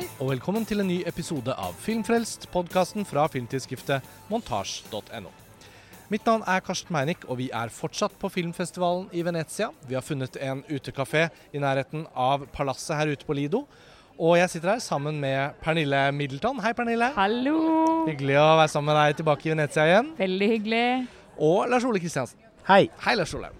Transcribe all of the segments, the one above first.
Hei, og velkommen til en ny episode av Filmfrelst, podkasten fra filmtidsskriftet montasj.no. Mitt navn er Karsten Meinick, og vi er fortsatt på filmfestivalen i Venezia. Vi har funnet en utekafé i nærheten av palasset her ute på Lido. Og jeg sitter her sammen med Pernille Middleton. Hei, Pernille. Hallo! Hyggelig å være sammen med deg tilbake i Venezia igjen. Veldig hyggelig. Og Lars Ole Kristiansen. Hei. Hei, Lars Ole.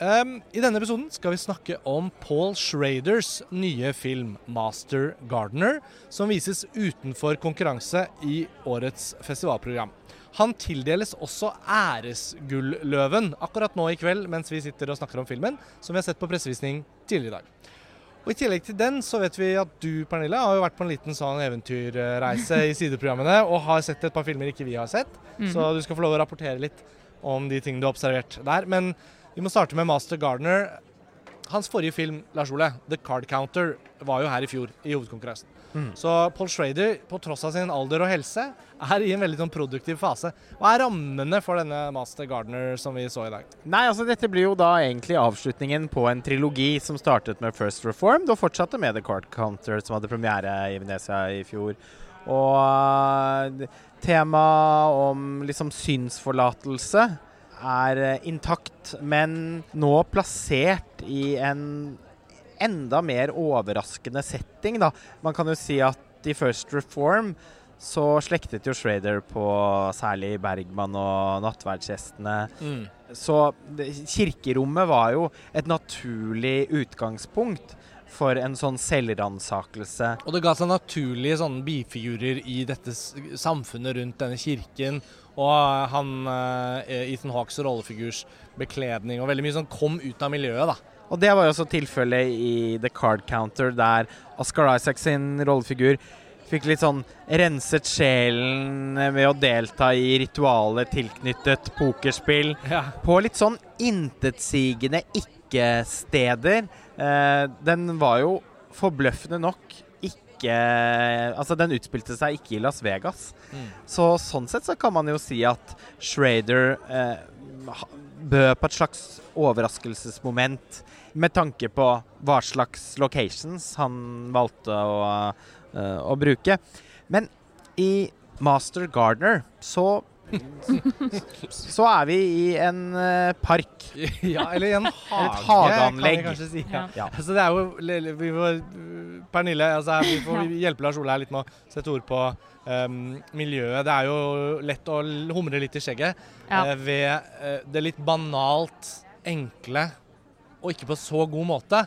Um, I denne episoden skal vi snakke om Paul Schraders nye film 'Master Gardener', som vises utenfor konkurranse i årets festivalprogram. Han tildeles også æresgulløven akkurat nå i kveld mens vi sitter og snakker om filmen, som vi har sett på pressevisning tidligere i dag. Og I tillegg til den så vet vi at du Pernille, har jo vært på en liten sånn eventyrreise i sideprogrammene og har sett et par filmer ikke vi har sett. Mhm. Så du skal få lov å rapportere litt om de tingene du har observert der. Men vi må starte med Master Gardener. Hans forrige film, Lars Ole, 'The Card Counter', var jo her i fjor i hovedkonkurransen. Mm. Så Paul Schrader, på tross av sin alder og helse, er i en veldig sånn produktiv fase. Hva er rammene for denne Master Gardener som vi så i dag? Nei, altså Dette blir jo da egentlig avslutningen på en trilogi som startet med First Reformed og fortsatte med The Card Counter, som hadde premiere i Venezia i fjor. Og tema temaet om liksom synsforlatelse er uh, intakt, men nå plassert i en enda mer overraskende setting, da. Man kan jo si at i First Reform så slektet jo Schrader på særlig Bergman og nattverdsgjestene. Mm. Så kirkerommet var jo et naturlig utgangspunkt for en sånn selvransakelse. Og det ga seg naturlige sånne bifigurer i dette samfunnet rundt denne kirken. Og han eh, Ethan Hawks rollefigurs bekledning og veldig mye sånn kom ut av miljøet, da. Og det var jo også tilfellet i The Card Counter, der Oscar Isaac sin rollefigur fikk litt sånn renset sjelen ved å delta i ritualer tilknyttet pokerspill. Ja. på litt sånn intetsigende ikke-steder. Eh, den var jo forbløffende nok ikke Altså, den utspilte seg ikke i Las Vegas. Mm. Så sånn sett så kan man jo si at Schrader eh, bød på et slags overraskelsesmoment med tanke på hva slags locations han valgte å, uh, å bruke. Men i Master Gardener så så er vi i en eh, park. ja, eller i en hage, Et hageanlegg. kan vi si. Ja. Ja. Så det er jo vi får, Pernille, altså vi får hjelpe Lars Ole her litt med å sette ord på um, miljøet. Det er jo lett å humre litt i skjegget Ja. uh, ved uh, det litt banalt enkle, og ikke på så god måte,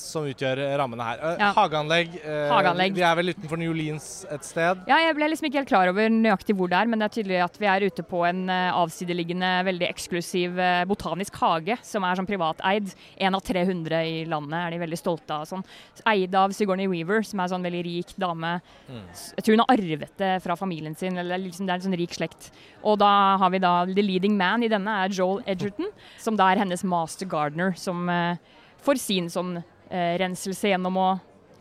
som utgjør rammene her. Eh, Ja. Hageanlegg. eh, Hageanlegg. Vi er vel utenfor New Orleans et sted. Ja, jeg ble liksom ikke helt klar over nøyaktig hvor det er, men det er tydelig at vi er ute på en eh, avsideliggende, veldig eksklusiv eh, botanisk hage, som er sånn privateid. En av 300 i landet er de veldig stolte av. Sånn. Eid av Sigourney Weaver, som er sånn veldig rik dame. Mm. Jeg tror hun har arvet det fra familien sin, eller liksom det er en sånn rik slekt. Og da har vi da the leading man i denne er Joel Edgerton, som da er hennes master gardener, som eh, får sin sånn eh, renselse gjennom å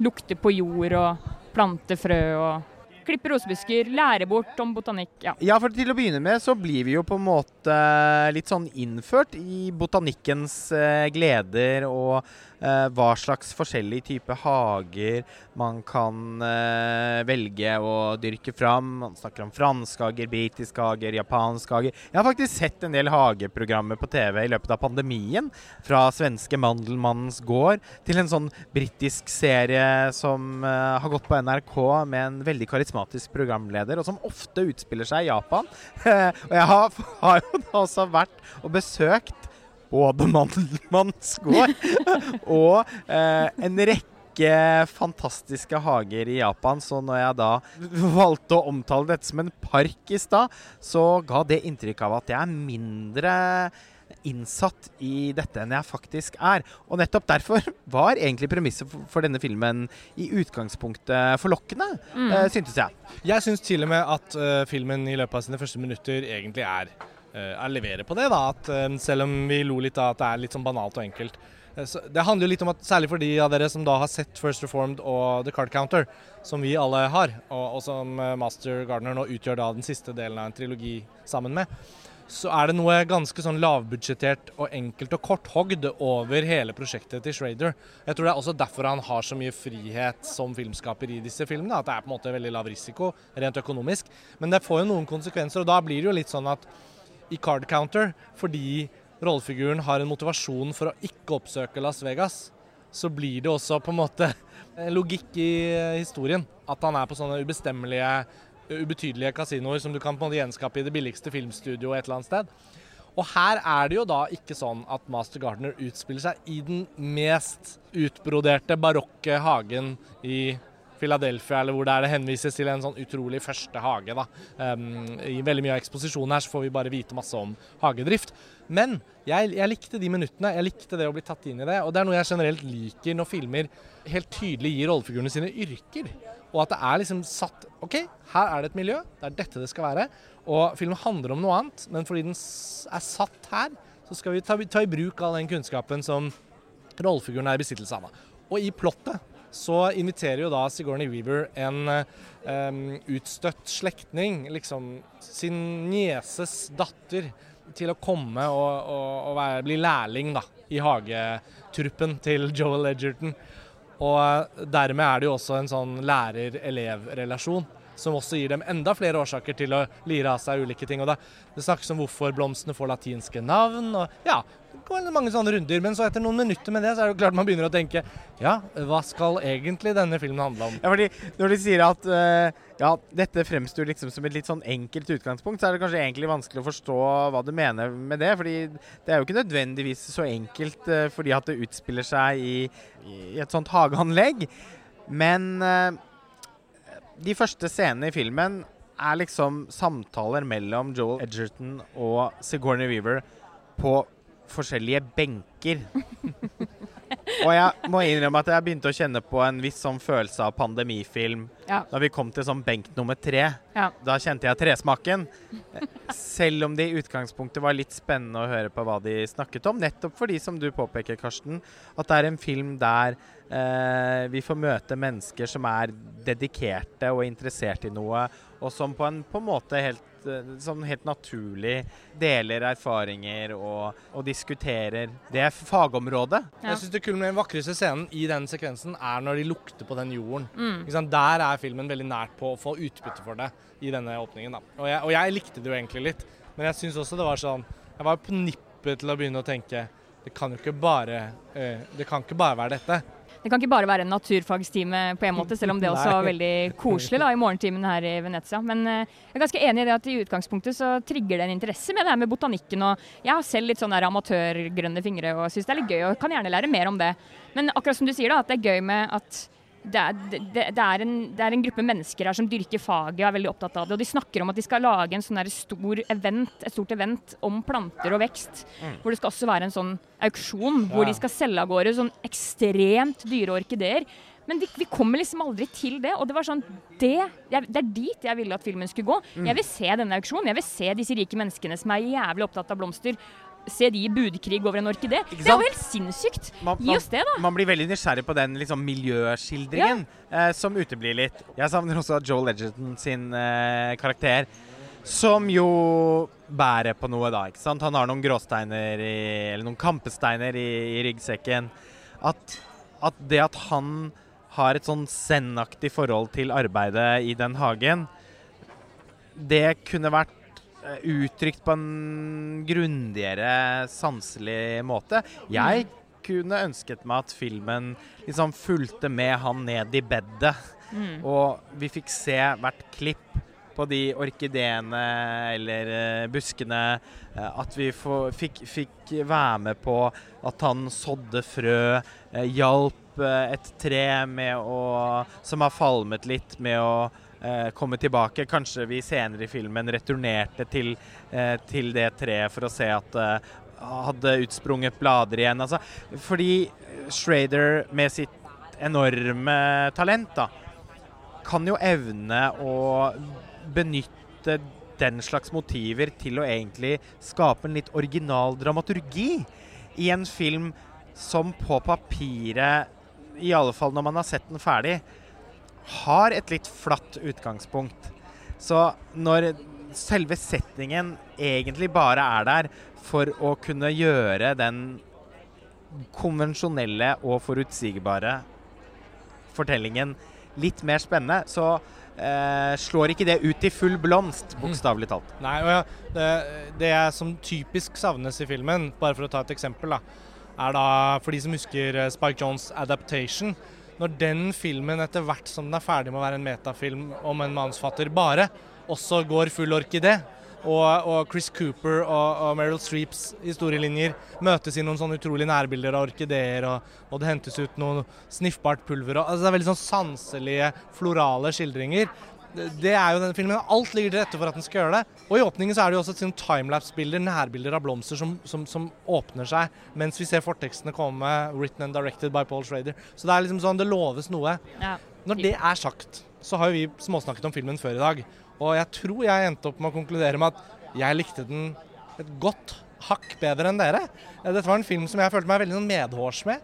lukte på jord og plante frø og klippe rosebusker, lære bort om botanikk. Ja. Ja, for til å begynne med så blir vi jo på en måte litt sånn innført i botanikkens eh, gleder og eh, hva slags forskjellige typer hager man kan eh, velge å dyrke fram. Man snakker om franske hager, britiske hager, japanske hager. Jeg har faktisk sett en del hageprogrammer på TV i løpet av pandemien. Fra svenske Mandelmannens gård til en sånn britisk serie som har gått på NRK med en veldig karismatisk programleder, og som ofte utspiller seg i Japan. og jeg har, har jo da også vært og besøkt både Mandelmanns og eh, en rekke fantastiske hager i Japan. Så når jeg da valgte å omtale dette som en park i stad, så ga det inntrykk av at jeg er mindre innsatt i dette enn jeg faktisk er. Og nettopp derfor var egentlig premisset for, denne filmen i utgangspunktet forlokkende, Mm. eh, syntes jeg. Jeg syns til og med at uh, filmen i løpet av sine første minutter egentlig er, uh, er leverer på det. da, at Selv om vi lo litt av at det er litt sånn banalt og enkelt. Så det handler jo litt om at Særlig for de av dere som da har sett First Reformed og The Card Counter, som vi alle har, og, og som Master Gardner nå utgjør da den siste delen av en trilogi sammen med, så er det noe ganske sånn lavbudsjettert og enkelt og korthogd over hele prosjektet til Schrader. Jeg tror det er også derfor han har så mye frihet som filmskaper i disse filmene. At det er på en måte veldig lav risiko rent økonomisk. Men det får jo noen konsekvenser, og da blir det jo litt sånn at i Card Counter, fordi rollefiguren har en motivasjon for å ikke oppsøke Las Vegas, så blir det også på en måte logikk i historien. At han er på sånne ubestemmelige ubetydelige kasinoer som du kan på en måte gjenskape i det billigste filmstudioet et eller annet sted. Og her er det jo da ikke sånn at Master Gardener utspiller seg i den mest utbroderte barokke hagen i Philadelphia, eller hvor det, er det henvises til en sånn utrolig første hage. da. Um, I veldig mye av eksposisjonen her så får vi bare vite masse om hagedrift. Men jeg, jeg, likte de minuttene. Jeg likte det å bli tatt inn i det. Og det er noe jeg generelt liker når filmer helt tydelig gir rollefigurene sine yrker. Og at det er liksom satt OK, her er det et miljø. Det er dette det skal være. Og filmen handler om noe annet, men fordi den er satt her, så skal vi ta, ta i bruk all den kunnskapen som rollefiguren er i besittelse av. Og i plottet så inviterer jo da Sigourney Weaver en um, utstøtt slektning, liksom sin nieses datter, til å komme og, og, og være, bli lærling da, i hagetruppen til Joel Edgerton. Og dermed er det jo også en sånn lærer-elev-relasjon som også gir dem enda flere årsaker til å lire av seg ulike ting. Og det, det snakkes om hvorfor blomstene får latinske navn. og ja, det går mange sånne runder. Men så etter noen minutter med det, så er det klart man begynner å tenke ja, hva skal egentlig denne filmen handle om? Ja, fordi Når de sier at uh, ja, dette fremstår liksom som et litt sånn enkelt utgangspunkt, så er det kanskje egentlig vanskelig å forstå hva du mener med det. fordi det er jo ikke nødvendigvis så enkelt uh, fordi at det utspiller seg i, i et sånt hageanlegg. Men uh, de første scenene i filmen er liksom samtaler mellom Joel Edgerton og Sigourney Weaver på forskjellige benker. og jeg må innrømme at jeg begynte å kjenne på en viss sånn følelse av pandemifilm ja. da vi kom til sånn benk nummer tre. Ja. Da kjente jeg tresmaken. Selv om det i utgangspunktet var litt spennende å høre på hva de snakket om. Nettopp fordi, som du påpeker, Karsten, at det er en film der vi får møte mennesker som er dedikerte og interessert i noe, og som på en, på en måte helt sånn helt naturlig deler erfaringer og, og diskuterer det fagområdet. Ja. Jeg syns det den vakreste scenen i den sekvensen er når de lukter på den jorden. Mm. Der er filmen veldig nært på å få utbytte for det i denne åpningen. Og jeg, og, jeg, likte det jo egentlig litt, men jeg syns også det var sånn Jeg var på nippet til å begynne å tenke det kan jo ikke bare, uh, det kan ikke bare være dette. Det kan ikke bare være en naturfagstime på en måte, selv om det også var veldig koselig da, i morgentimen her i Venezia. Men uh, jeg er ganske enig i det at i utgangspunktet så trigger det en interesse med det her med botanikken. Og jeg har selv litt sånn amatørgrønne fingre og syns det er litt gøy og kan gjerne lære mer om det. Men akkurat som du sier, da, at det er gøy med at det er, det, det, er en, det er, en, gruppe mennesker her som dyrker faget og er veldig opptatt av det. Og de snakker om at de skal lage en sånn stor event, et stort event om planter og vekst. Mm. Hvor det skal også være en sånn auksjon ja. hvor de skal selge av gårde sånn ekstremt dyre orkideer. Men vi, vi, kommer liksom aldri til det. Og det var sånn Det, det er dit jeg ville at filmen skulle gå. Mm. Jeg vil se denne auksjonen. Jeg vil se disse rike menneskene som er jævlig opptatt av blomster se de i budkrig over en orkidé. Det er jo helt sinnssykt! Man, Gi oss det, da. Man blir veldig nysgjerrig på den liksom, miljøskildringen ja. eh, som uteblir litt. Jeg savner også Joel Edgerton sin eh, karakter. Som jo bærer på noe, da. ikke sant? Han har noen gråsteiner i, Eller noen kampesteiner i, i ryggsekken. At, at, det at han har et sånn zen-aktig forhold til arbeidet i den hagen, det kunne vært uttrykt på en grundigere, sanselig måte. Jeg kunne ønsket meg at filmen liksom fulgte med han ned i bedet. Mm. Og vi fikk se hvert klipp på de orkideene eller uh, buskene. Uh, at vi fikk, fikk, være med på at han sådde frø, hjalp et tre med å, som har falmet litt, med å eh, komme tilbake. Kanskje vi senere i filmen returnerte til, eh, til det treet for å se at eh, hadde utsprunget blader igjen. Altså, fordi Schrader med sitt enorme talent da, kan jo evne å benytte den slags motiver til å egentlig skape en litt original dramaturgi i en film som på papiret, i alle fall når man har sett den ferdig, har et litt flatt utgangspunkt. Så når selve settingen egentlig bare er der for å kunne gjøre den konvensjonelle og forutsigbare fortellingen litt mer spennende, så eh, slår ikke det ut i full blomst, bokstavelig talt. Nei, og ja, det, det som typisk savnes i filmen, bare for å ta et eksempel, da, er da for de som husker eh, Spike Jones' Adaptation. Når den filmen etter hvert som den er ferdig med å være en metafilm om en manusfatter bare, også går full orkidé, og, og Chris Cooper og, og Meryl Streeps historielinjer møtes i noen sånne utrolig nærbilder av orkideer, og, og, det hentes ut noe sniffbart pulver. Og, altså det er veldig sånn sanselige, florale skildringer. Det, er jo denne filmen. Alt ligger til rette for at den skal gjøre det. Og i åpningen så er det jo også et timelapse-bilder, nærbilder av blomster, som, som, som, åpner seg mens vi ser fortekstene komme, written and directed by Paul Schrader. Så det er liksom sånn, det loves noe. Ja. Når det er sagt, så har jo vi småsnakket om filmen før i dag. Og jeg tror jeg endte opp med å konkludere med at jeg likte den et godt hakk bedre enn dere. Dette var en film som jeg følte meg veldig sånn medhårs med.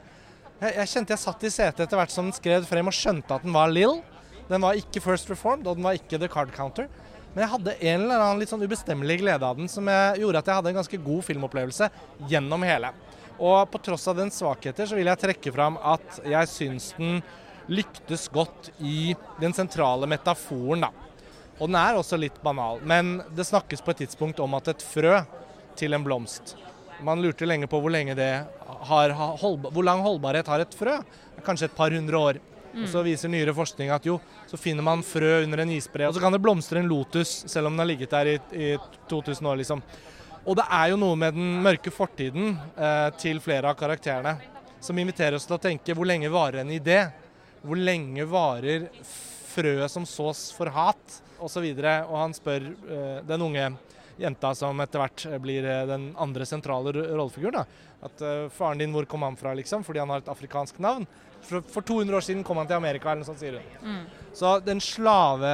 Jeg, jeg, kjente jeg satt i setet etter hvert som den skred frem og skjønte at den var Lill. Den var ikke First Reformed, og den var ikke The Card Counter. Men jeg hadde en eller annen litt sånn ubestemmelig glede av den som gjorde at jeg hadde en ganske god filmopplevelse gjennom hele. Og på tross av den svakheter så vil jeg trekke fram at jeg syns den lyktes godt i den sentrale metaforen, da. Og den er også litt banal. Men det snakkes på et tidspunkt om at et frø til en blomst Man lurte lenge på hvor lenge har Hvor lang holdbarhet har et frø? Kanskje et par hundre år. Mm. Og Så viser nyere forskning at jo, så finner man frø under en isbre, og så kan det blomstre en lotus selv om den har ligget der i, i 2000 år, liksom. Og det er jo noe med den mørke fortiden eh, til flere av karakterene som inviterer oss til å tenke hvor lenge varer en idé? Hvor lenge varer frøet som sås for hat? Og, så videre. og han spør eh, den unge jenta som etter hvert blir uh, den andre sentrale rollefiguren, at uh, faren din, hvor kom han fra, liksom? Fordi han har et afrikansk navn. For, for 200 år siden kom han til Amerika, eller noe sånt, sier hun. Mm. Så den slave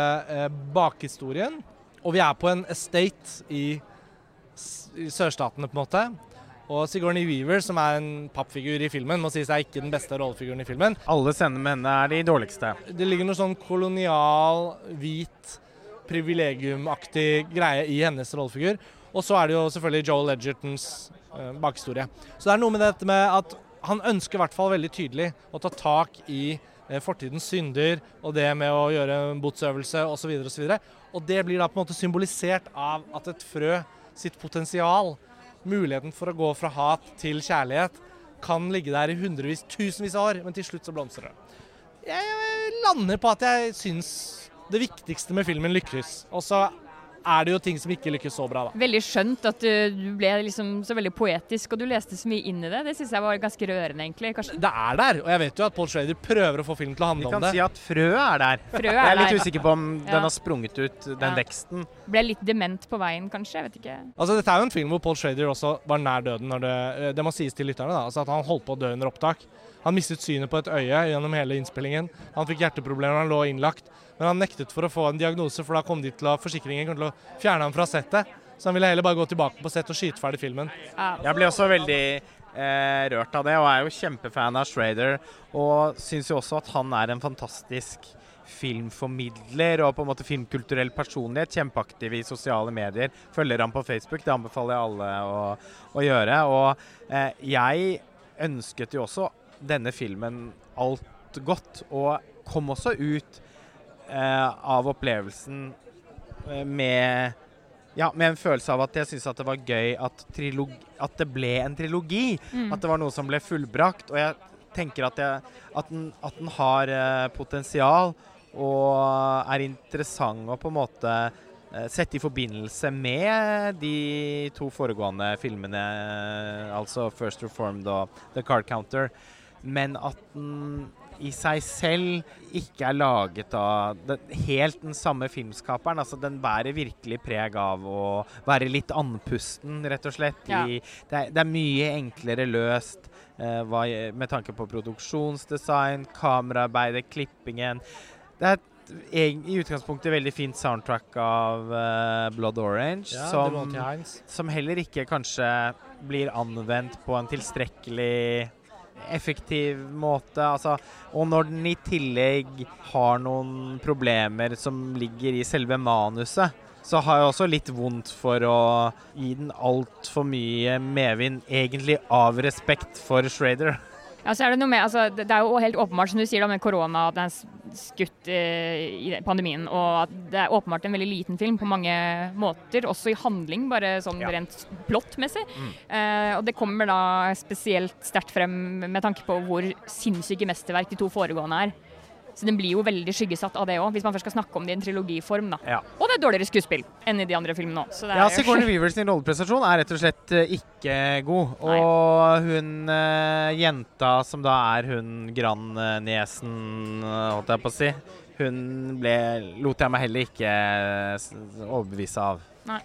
bakhistorien Og vi er på en estate i, i sørstatene, på en måte. Og Sigourney Weaver, som er en pappfigur i filmen, må sies er ikke den beste rollefiguren i filmen. Alle scener med henne er de dårligste. Det ligger noe sånn kolonial, hvit privilegiumaktig greie i hennes rollefigur. Og så er det jo selvfølgelig Joel Edgertons uh, bakhistorie. Så det er noe med dette med at han ønsker i hvert fall veldig tydelig å ta tak i uh, fortidens synder og det med å gjøre en botsøvelse osv. osv. Og det blir da på en måte symbolisert av at et frø sitt potensial, muligheten for å gå fra hat til kjærlighet, kan ligge der i hundrevis, tusenvis av år, men til slutt så blomstrer det. Jeg lander på at jeg syns det viktigste med filmen lykkes. Og så er det jo ting som ikke lykkes så bra, da. Veldig skjønt at du ble liksom så veldig poetisk, og du leste så mye inn i det. Det syns jeg var ganske rørende, egentlig. Kanskje. Det er der, og jeg vet jo at Paul Schrader prøver å få film til å handle om det. Vi kan si at frøet er der. Frø er jeg er litt der. usikker på om ja. den har sprunget ut, den ja. veksten. Ble litt dement på veien, kanskje. Jeg vet ikke. Altså, Dette er jo en film hvor Paul Schrader også var nær døden. når Det, det må sies til lytterne, da. Altså at han holdt på å dø under opptak. Han mistet synet på et øye gjennom hele innspillingen. Han fikk hjerteproblemer, han lå innlagt. Men han nektet for å få en diagnose, for da kom de til å, forsikringen kom til å fjerne ham fra settet. Så han ville heller bare gå tilbake på sett og skyte ferdig filmen. Jeg ble også veldig eh, rørt av det, og er jo kjempefan av Schrader. Og syns jo også at han er en fantastisk filmformidler og på en måte filmkulturell personlighet. Kjempeaktiv i sosiale medier. Følger han på Facebook, det anbefaler jeg alle å, å gjøre. Og eh, jeg ønsket jo også denne filmen alt godt, og kom også ut eh, av opplevelsen eh, med ja, med en følelse av at jeg syns det var gøy at, at, det ble en trilogi. Mm. At det var noe som ble fullbrakt. Og jeg tenker at, jeg, at, den, at den, har eh, potensial og er interessant å på en måte eh, sette i forbindelse med de to foregående filmene, altså First Reformed og The Card Counter. Men at den i seg selv ikke er laget av den, helt den samme filmskaperen. Altså, den bærer virkelig preg av å være litt andpusten, rett og slett. Ja. I, det, er, det, er, mye enklere løst eh, hva, med tanke på produksjonsdesign, kameraarbeidet, klippingen. Det er i utgangspunktet veldig fint soundtrack av uh, Blood Orange, ja, som, som heller ikke kanskje blir anvendt på en tilstrekkelig effektiv måte. Altså, og når den i tillegg har noen problemer som ligger i selve manuset, så har jeg også litt vondt for å gi den altfor mye medvind, egentlig av respekt for Schrader. Ja, så er det, noe med, altså, det er jo helt åpenbart, som du sier, da, med korona, at den er skutt eh, i pandemien. Og at det er åpenbart en veldig liten film på mange måter, også i handling, bare sånn Ja. rent plottmessig. Eh, og det kommer da spesielt sterkt frem med tanke på hvor sinnssyke mesterverk de to foregående er. Så den blir jo veldig skyggesatt av det òg, hvis man først skal snakke om det i en trilogiform. da. Ja. Og det er dårligere skuespill enn i de andre filmene òg. Ja, Sigourney Weaver sin rolleprestasjon er rett og slett eh, ikke god. Og hun uh, jenta som da er hun grandniesen, eh, holdt jeg på å si, hun ble, lot jeg meg heller ikke overbevise av. Nei.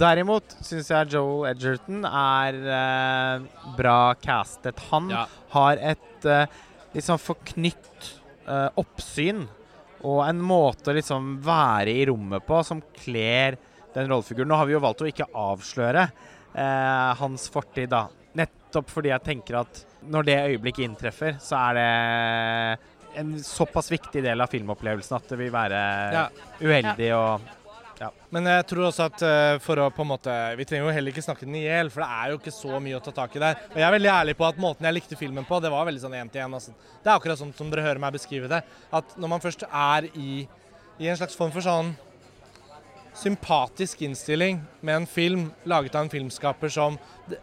Derimot syns jeg Joel Edgerton er eh, bra castet. Han Ja. har et eh, litt sånn forknytt eh, oppsyn og en måte å liksom være i rommet på som kler den rollefiguren. Nå har vi jo valgt å ikke avsløre uh, hans fortid, da. Nettopp fordi jeg tenker at når det øyeblikket inntreffer, så er det en såpass viktig del av filmopplevelsen at det vil være Ja. uheldig å Men jeg tror også at eh, for å på en måte Vi trenger jo heller ikke snakke den i hjel, for det er jo ikke så mye å ta tak i der. Og jeg er veldig ærlig på at måten jeg likte filmen på, det var veldig sånn én til én. Altså. Det er akkurat sånn som dere hører meg beskrive det. At når man først er i, i en slags form for sånn sympatisk innstilling med en film laget av en filmskaper som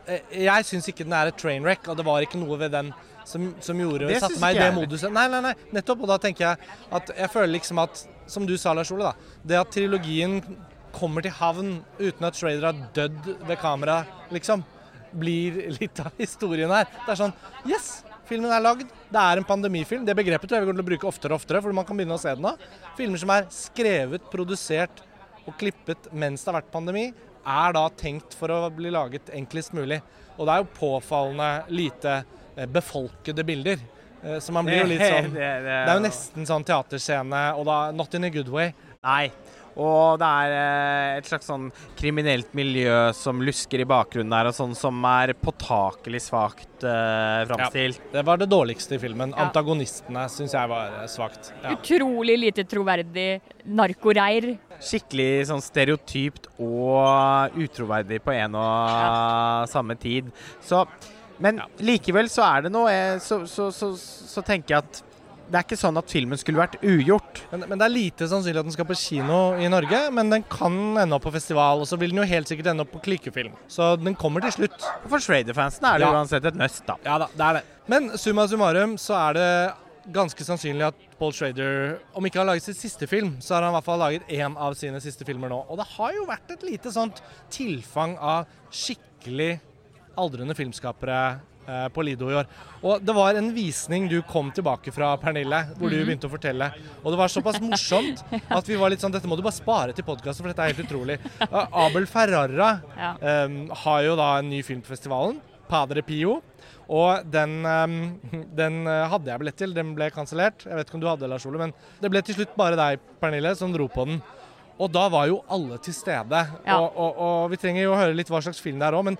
eh, Jeg syns ikke den er et train wreck, og det var ikke noe ved den som, som gjorde Det satte meg i det moduset. Nei, nei, nei, nettopp. Og da tenker jeg at jeg føler liksom at, som du sa, Lars Ole, da. Det at trilogien kommer til havn uten at Schrader har dødd ved kamera, liksom, blir litt av historien her. Det er sånn Yes! Filmen er lagd. Det er en pandemifilm. Det begrepet tror jeg vi kommer til å bruke oftere og oftere, for man kan begynne å se den nå. Filmer som er skrevet, produsert og klippet mens det har vært pandemi, er da tenkt for å bli laget enklest mulig. Og det er jo påfallende lite eh, befolkede bilder. Eh, Så man blir jo litt sånn Det er jo nesten sånn teaterscene, og da not in a good way. Nei. Og det er eh, et slags sånn kriminelt miljø som lusker i bakgrunnen der, og sånn som er påtakelig svakt uh, framstilt. Det var det dårligste i filmen. Ja. Antagonistene syns jeg var svakt. Ja. Utrolig lite troverdig narkoreir. Skikkelig sånn stereotypt og utroverdig på en og samme tid. Så, men Ja. likevel så er det noe eh, så, så, så, så tenker jeg at det er ikke sånn at filmen skulle vært ugjort. Men, men det er lite sannsynlig at den skal på kino i Norge, men den kan ende opp på festival. Og så vil den jo helt sikkert ende opp på klikkefilm. Så den kommer til slutt. For Shrader-fansen er det Ja. uansett et must, da. Ja da, det er det. Men summa summarum så er det ganske sannsynlig at Paul Schrader, om ikke har laget sitt siste film, så har han i hvert fall laget én av sine siste filmer nå. Og det har jo vært et lite sånt tilfang av skikkelig aldrende filmskapere eh, på Lido i år. Og det var en visning du kom tilbake fra, Pernille, hvor du begynte å fortelle. Og det var såpass morsomt at vi var litt sånn Dette må du bare spare til podkasten, for dette er helt utrolig. Abel Ferrara Ja. um, har jo da en ny film på festivalen, Padre Pio. Og den, eh, den eh, hadde jeg billett til, den ble kansellert. Jeg vet ikke om du hadde Lars Ole, men det ble til slutt bare deg, Pernille, som dro på den. Og da var jo alle til stede. Ja. Og, og, og vi trenger jo å høre litt hva slags film det er òg, men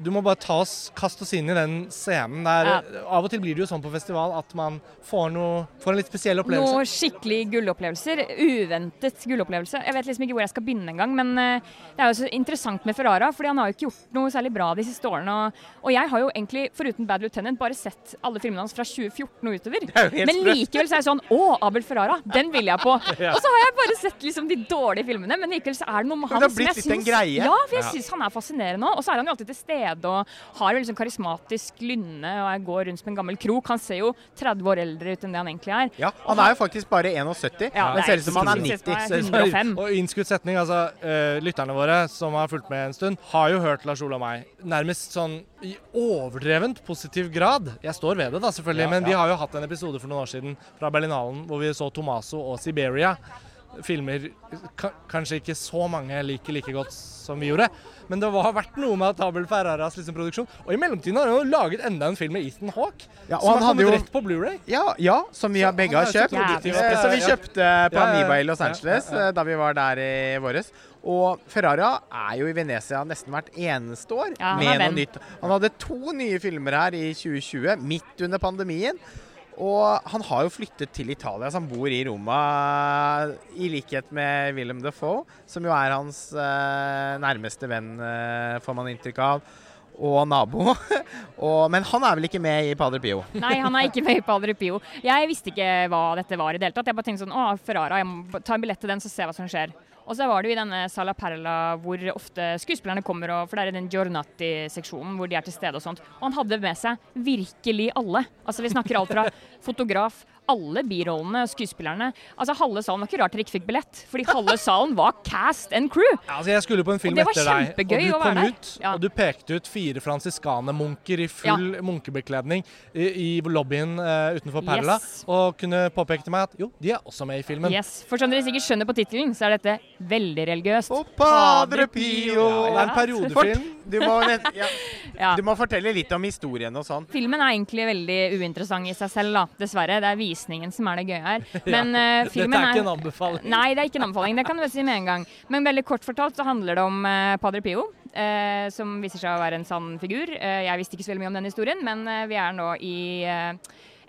du må bare ta oss, kaste oss inn i den scenen der Ja. Av og til blir det jo sånn på festival at man får, noe, får en litt spesiell opplevelse. Noe skikkelig gullopplevelser. Uventet gullopplevelse. Jeg vet liksom ikke hvor jeg skal begynne engang, men eh, det er jo så interessant med Ferrara, fordi han har jo ikke gjort noe særlig bra de siste årene. Og, og jeg har jo egentlig, foruten Bad Lieutenant, bare sett alle filmene hans fra 2014 og utover. er Men likevel så er jeg sånn Å, Abel Ferrara, den vil jeg på. Og så har jeg bare sett liksom de dårlige filmene, men likevel så er det noe med han som jeg syns. Ja, for jeg Ja. syns han er fascinerende òg. Og så er han jo alltid til stede og har jo liksom karismatisk lynne og jeg går rundt som en gammel krok. Han ser jo 30 år eldre ut enn det han egentlig er. Ja, Han er jo faktisk bare 71, Ja, men det er ser ut som han er 90. Det er Ser ut som- 105. Og innskutt setning, altså eh, Lytterne våre som har fulgt med en stund, har jo hørt Lars Ola og meg nærmest sånn i overdrevent positiv grad. Jeg står ved det, da, selvfølgelig, Ja, men vi har jo hatt en episode for noen år siden fra Berlinalen hvor vi så Tomaso og Siberia. Filmer kanskje ikke så mange liker like godt som vi gjorde, men det har vært noe med Tabel Ferraras liksom, produksjon. Og i mellomtiden har han jo laget enda en film med Ethan Hawke, Ja, som har kommet jo- rett på Blu-ray. Ja, ja, som vi har begge har kjøpt. Eh, vi Ja, ja. kjøpte på Ja, ja, ja. I Los Angeles ja, ja. eh, da vi var der i våres. Og Ferrara er jo i Venezia nesten hvert eneste år Ja, med noe nytt. Han hadde to nye filmer her i 2020, midt under pandemien. Og han har jo flyttet til Italia, så han bor i Roma, i likhet med Willem Defoe, som jo er hans eh, nærmeste venn, eh, får man inntrykk av, og nabo. og, men han er vel ikke med i Padre Pio? Nei, han er ikke med i Padre Pio. Jeg visste ikke hva dette var i det hele tatt. Jeg bare tenkte sånn Å, Ferrara, jeg må ta en billett til den, så se hva som skjer. Og så var det jo i denne Sala Perla hvor ofte skuespillerne kommer, og, for det er i den Giornati-seksjonen hvor de er til stede og sånt. Og han hadde med seg virkelig alle. Altså Vi snakker alt fra fotograf, alle birollene, skuespillerne. Altså Halve salen var ikke rart dere ikke fikk billett, fordi halve salen var cast and crew. Ja, altså jeg skulle på en film Og det var etter deg, og du kom der. ut, Ja. og du pekte ut fire fransiskanermunker i full munkebekledning i, i lobbyen uh, utenfor Perla, Yes. og kunne påpeke til meg at jo, de er også med i filmen. Yes, For som dere sikkert skjønner på tittelen, så er dette veldig religiøst. Og Padre Pio! Ja, det er en periodefilm. Du må, ja, Ja. du må fortelle litt om historien og sånn. Filmen er egentlig veldig uinteressant i seg selv, da. Dessverre. Det er visningen som er det gøye her. Men uh, filmen Dette er ikke en anbefaling. Nei, det er ikke en anbefaling. Det kan du si med en gang. Men veldig kort fortalt så handler det om uh, Padre Pio, Uh, som viser seg å være en sann figur. Eh, jeg visste ikke så veldig mye om den historien, men eh, vi er nå i eh,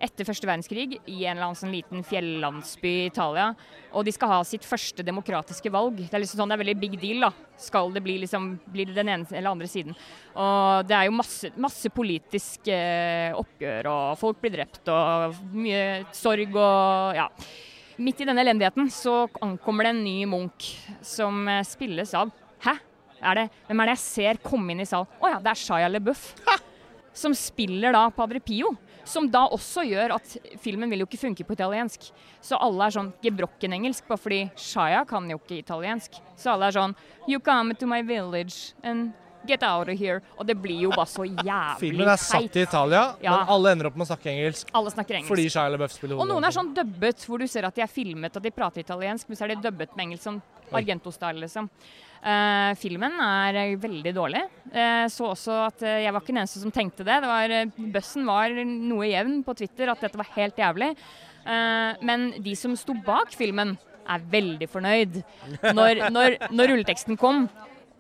etter første verdenskrig i en eller annen sånn liten fjellandsby i Italia. Og de skal ha sitt første demokratiske valg. Det er liksom sånn, det er veldig big deal. da. Skal det bli liksom, blir det den ene eller andre siden. Og det er jo masse, masse politisk eh, oppgjør, og folk blir drept, og mye sorg og ja. Midt i denne elendigheten så ankommer det en ny Munch som eh, spilles av Hæ? Er det, hvem er det jeg ser komme inn i salen? Å ja, det er Shaya LeBuff. Som spiller da Padre Pio. Som da også gjør at filmen vil jo ikke funke på italiensk. Så alle er sånn gebrokken engelsk, bare fordi Shaya kan jo ikke italiensk. Så alle er sånn You come to my village and get out of here. Og det blir jo bare så jævlig Filmen er satt i Italia, Ja. men alle ender opp med å snakke engelsk Alle snakker engelsk. fordi Shia LaBeouf spiller Og noen er sånn dubbet, hvor du ser at de er filmet og de prater italiensk, men så er de dubbet med engelsk, sånn Argento-style, liksom. Uh, filmen er veldig dårlig. Uh, så også at uh, jeg var ikke den eneste som tenkte det. det var, Bøssen var noe jevn på Twitter, at dette var helt jævlig. Men de som sto bak filmen, er veldig fornøyd. Når, når, når rulleteksten kom,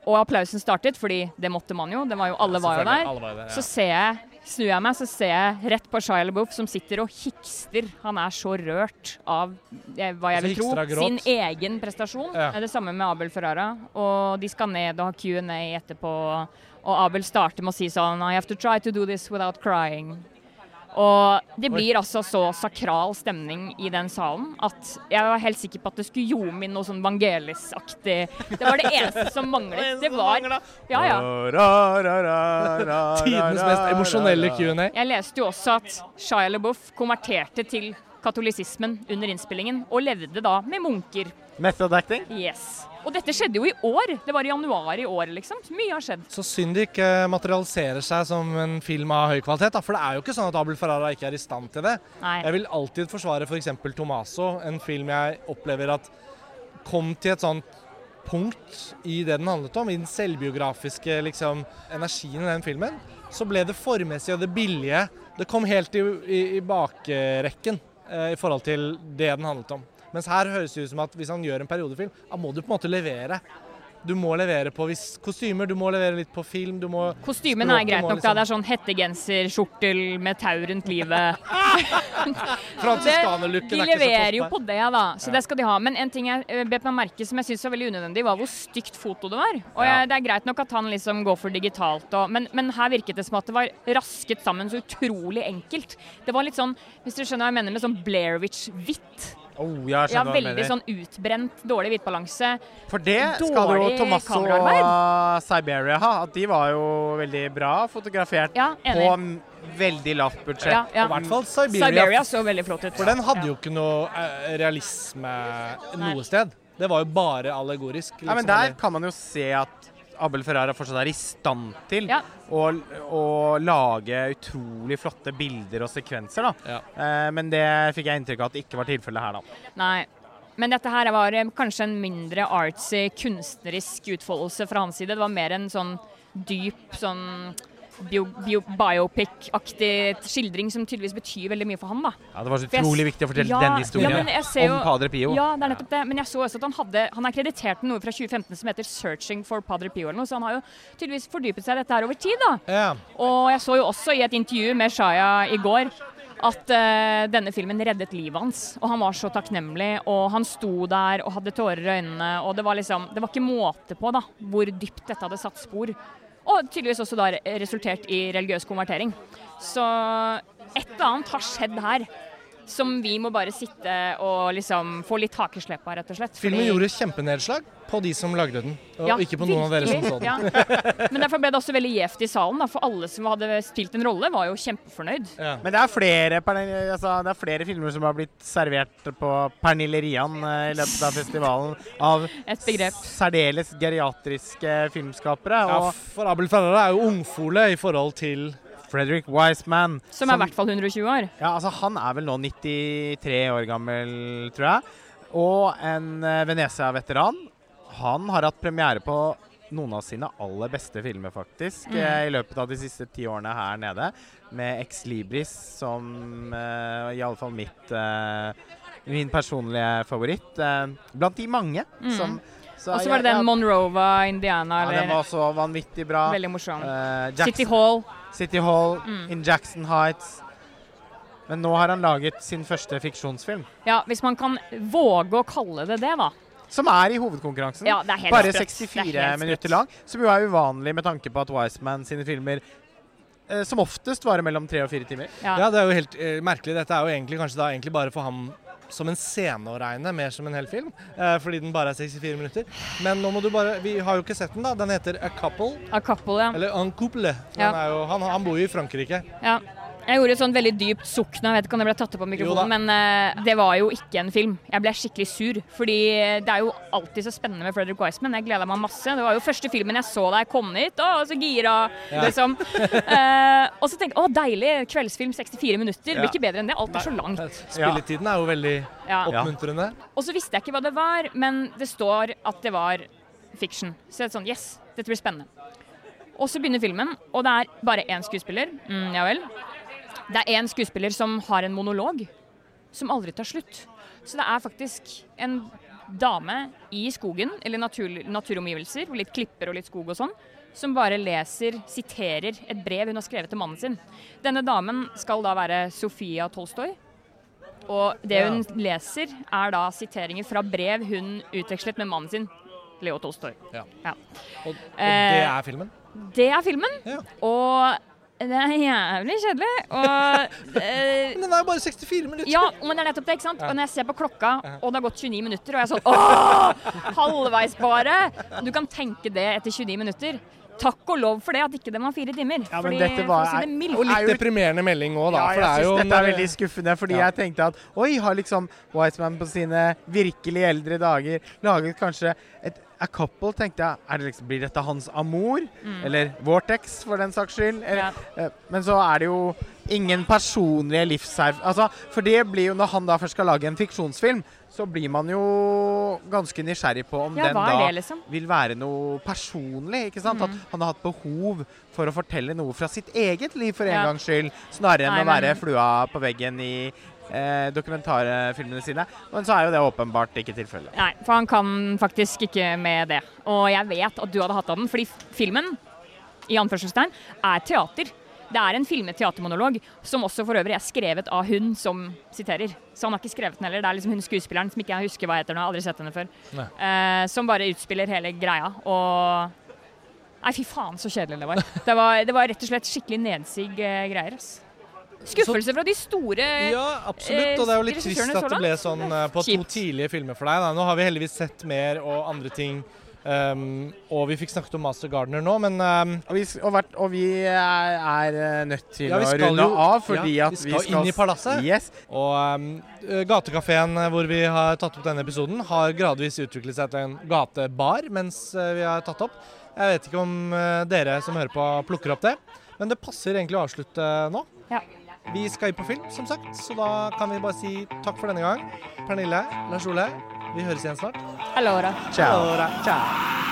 og applausen startet, fordi det måtte man jo, det var jo, alle var jo der, så ser jeg, snur jeg meg, så ser jeg rett på Shia LaBeouf som sitter og hikster. Han er så rørt av eh, hva jeg Altså vil tro, sin egen prestasjon. Ja. er Det samme med Abel Ferrara. Og de skal ned og ha Q&A etterpå. Og Abel starter med å si sånn I have to try to do this without crying. Og det blir altså så sakral stemning i den salen at jeg var helt sikker på at det skulle ljome inn noe sånn Vangelis-aktig. Det var det eneste som manglet. Det var Ja, ja. Tidenes mest emosjonelle Q&A. Jeg leste jo også at Shia LaBeouf konverterte til katolisismen under innspillingen, og levde da med munker. Method acting? Yes. Og dette skjedde jo i år. Det var i januar i år, liksom. Mye har skjedd. Så synd det ikke materialiserer seg som en film av høy kvalitet. Da. For det er jo ikke sånn at Abel Ferrara ikke er i stand til det. Nei. Jeg vil alltid forsvare f.eks. For Tomaso, en film jeg opplever at kom til et sånt punkt i det den handlet om, i den selvbiografiske liksom, energien i den filmen. Så ble det formessige og det billige Det kom helt i, i, i bakrekken i forhold til det den handlet om. Mens her høres det ut som at hvis han gjør en periodefilm, da må du på en måte levere. Du må levere på hvis, kostymer, du må levere litt på film, du må Kostymen er greit nok, nok, da. liksom- Det er sånn hettegenserskjortel med tau rundt livet. Franciskanerlooken de er ikke så leverer jo på det, da. Så det skal de ha. Men en ting jeg eh, bet meg merke som jeg syns var veldig unødvendig, var hvor stygt foto det var. Og jeg, det er greit nok at han liksom går for digitalt, og, men, men her virket det som at det var rasket sammen så utrolig enkelt. Det var litt sånn, hvis dere skjønner hva jeg mener med sånn Blairwich-hvitt. Oh, jeg Ja, veldig sånn utbrent, dårlig hvitbalanse. For det skal jo Tomasso og. Siberia ha. At de var jo veldig bra fotografert Ja, på veldig lavt budsjett. Ja, ja. I hvert fall Siberia. Siberia så veldig flott ut. For den hadde Ja. jo ikke noe eh, realisme noe sted. Det var jo bare allegorisk. Ja, men liksom, der kan man jo se at Abel Ferrara fortsatt er i stand til Ja. å, å lage utrolig flotte bilder og sekvenser. da. Ja. Eh, men det fikk jeg inntrykk av at det ikke var tilfellet her, da. Nei. Men dette her var eh, kanskje en mindre artsy, kunstnerisk utfoldelse fra hans side. Det var mer en sånn dyp sånn bio, bio, biopic-aktig skildring som tydeligvis betyr veldig mye for han, da. Ja, Det var så utrolig viktig å fortelle Ja, denne historien ja, jo- om Padre Pio. Ja, det er nettopp det. Men jeg så også at han hadde Han er kreditert med noe fra 2015 som heter 'Searching for Padre Pio', eller noe, så han har jo tydeligvis fordypet seg i dette her over tid, da. Ja. Og jeg så jo også i et intervju med Shaya i går at uh, denne filmen reddet livet hans. Og han var så takknemlig, og han sto der og hadde tårer i øynene. Og det var liksom Det var ikke måte på da, hvor dypt dette hadde satt spor. Og tydeligvis også da resultert i religiøs konvertering. Så et eller annet har skjedd her som vi må bare sitte og liksom få litt hakeslepp av, rett og slett. Filmen gjorde kjempenedslag på de som lagde den, og ja, ikke på noen av dere som så den. Ja. Men derfor ble det også veldig gjevt i salen, da, for alle som hadde spilt en rolle, var jo kjempefornøyd. Ja. Men det er, flere, altså, det er flere filmer som har blitt servert på Pernillerian eh, i løpet av festivalen av særdeles geriatriske filmskapere. Ja, for Abel Ferrara er jo ungfole i forhold til Frederick Wiseman. Som er i hvert fall 120 år. Ja, altså Han er vel nå 93 år gammel, tror jeg. Og en uh, Venezia-veteran. Han har hatt premiere på noen av sine aller beste filmer, faktisk, mm. uh, i løpet av de siste ti årene her nede. Med Ex Libris som uh, i alle fall mitt min personlige favoritt. blant de mange mm. som og så var det den Monrova, Indiana. Ja, den var også vanvittig bra. Veldig morsom. City Hall. City Hall, mm. In Jackson Heights. Men nå har han laget sin første fiksjonsfilm. Ja, hvis man kan våge å kalle det det, da. Som er i hovedkonkurransen. Ja, det er helt Bare 64 minutter lang. Som jo er uvanlig med tanke på at Wiseman sine filmer eh, som oftest varer mellom tre og fire timer. Ja. ja. det er jo helt eh, merkelig. Dette er jo egentlig kanskje da egentlig bare for ham som en scene å regne, mer som en hel film. Eh, fordi den bare er 64 minutter. Men nå må du bare Vi har jo ikke sett den, da. Den heter A Couple. A Couple, ja. Eller Un Couple. Ja. Jo, han, han, bor jo i Frankrike. Ja. Jeg gjorde et sånn veldig dypt sukk nå, jeg vet ikke om det ble tatt opp på mikrofonen, men uh, det var jo ikke en film. Jeg ble skikkelig sur, fordi det er jo alltid så spennende med Fredrik Wiseman. Jeg gleda meg masse. Det var jo første filmen jeg så da jeg kom hit. Å, så gira, ja. liksom. Uh, og så tenkte jeg å, deilig, kveldsfilm 64 minutter. Det blir ikke bedre enn det. Alt er så langt. Spilletiden er jo veldig oppmuntrende. Og så visste jeg ikke hva det var, men det står at det var fiction. Så det er sånn yes, dette blir spennende. Og så begynner filmen, og det er bare én skuespiller. Mm, ja vel. Det er én skuespiller som har en monolog som aldri tar slutt. Så det er faktisk en dame i skogen, eller natur, naturomgivelser, litt klipper og litt skog og sånn, som bare leser, siterer et brev hun har skrevet til mannen sin. Denne damen skal da være Sofia Tolstoy. Og det hun leser, er da siteringer fra brev hun utvekslet med mannen sin, Leo Tolstoy. Ja. Ja. Og, og, det er filmen? Det er filmen. Ja. Og det er jævlig kjedelig. Og, eh, men den er jo bare 64 minutter. Ja, men det er nettopp det. ikke sant? Og når jeg ser på klokka, og det har gått 29 minutter, og jeg er sånn Åh! Halvveis bare! Du kan tenke det etter 29 minutter. Takk og lov for det, at ikke det var fire timer. Ja, dette var, si det og litt deprimerende melding òg, da. Ja, jeg syns dette er veldig skuffende, fordi ja. jeg tenkte at oi, har liksom Wiseman på sine virkelig eldre dager laget kanskje et A Couple tenkte jeg det liksom, Blir dette hans Amor? Mm. Eller Vortex, for den saks skyld? Eller, ja. uh, men så er det jo ingen personlige livserf... Altså, for det blir jo Når han da først skal lage en fiksjonsfilm, så blir man jo ganske nysgjerrig på om ja, den da det, liksom? vil være noe personlig. ikke sant? Mm. At han har hatt behov for å fortelle noe fra sitt eget liv for en ja. gangs skyld, snarere enn Nei, å være flua på veggen i eh, dokumentarfilmene sine. Men så er jo det åpenbart ikke tilfellet. Nei, for han kan faktisk ikke med det. Og jeg vet at du hadde hatt av den, fordi filmen i anførselstegn, er teater. Det er en filmet teatermonolog, som også for øvrig er skrevet av hun som siterer. Så han har ikke skrevet den heller. Det er liksom hun skuespilleren som ikke jeg husker hva heter nå, aldri sett henne før. Eh, som bare utspiller hele greia. Og Nei, fy faen så kjedelig det var. Det var, det var rett og slett skikkelig nedsig eh, greier. ass. Skuffelse fra de store Ja, absolutt. Og det er jo litt eh, trist at det ble sånn uh, på to tidlige filmer for deg. Da. Nå har vi heldigvis sett mer og andre ting. Um, og vi fikk snakket om Master Gardener nå, men um, og, vi, og, vært, og, vi, er, er eh, nødt til ja, å runde jo, av fordi ja, at vi skal, vi skal inn i palasset. Yes. Og um, gatekafeen hvor vi har tatt opp denne episoden, har gradvis utviklet seg til en gatebar mens vi har tatt opp. Jeg vet ikke om uh, dere som hører på, plukker opp det, men det passer egentlig å avslutte nå. Ja. Vi skal inn på film, som sagt, så da kan vi bare si takk for denne gang. Pernille, Lars Ole, vi høres igjen snart. Allora. Ciao. Allora. Ciao.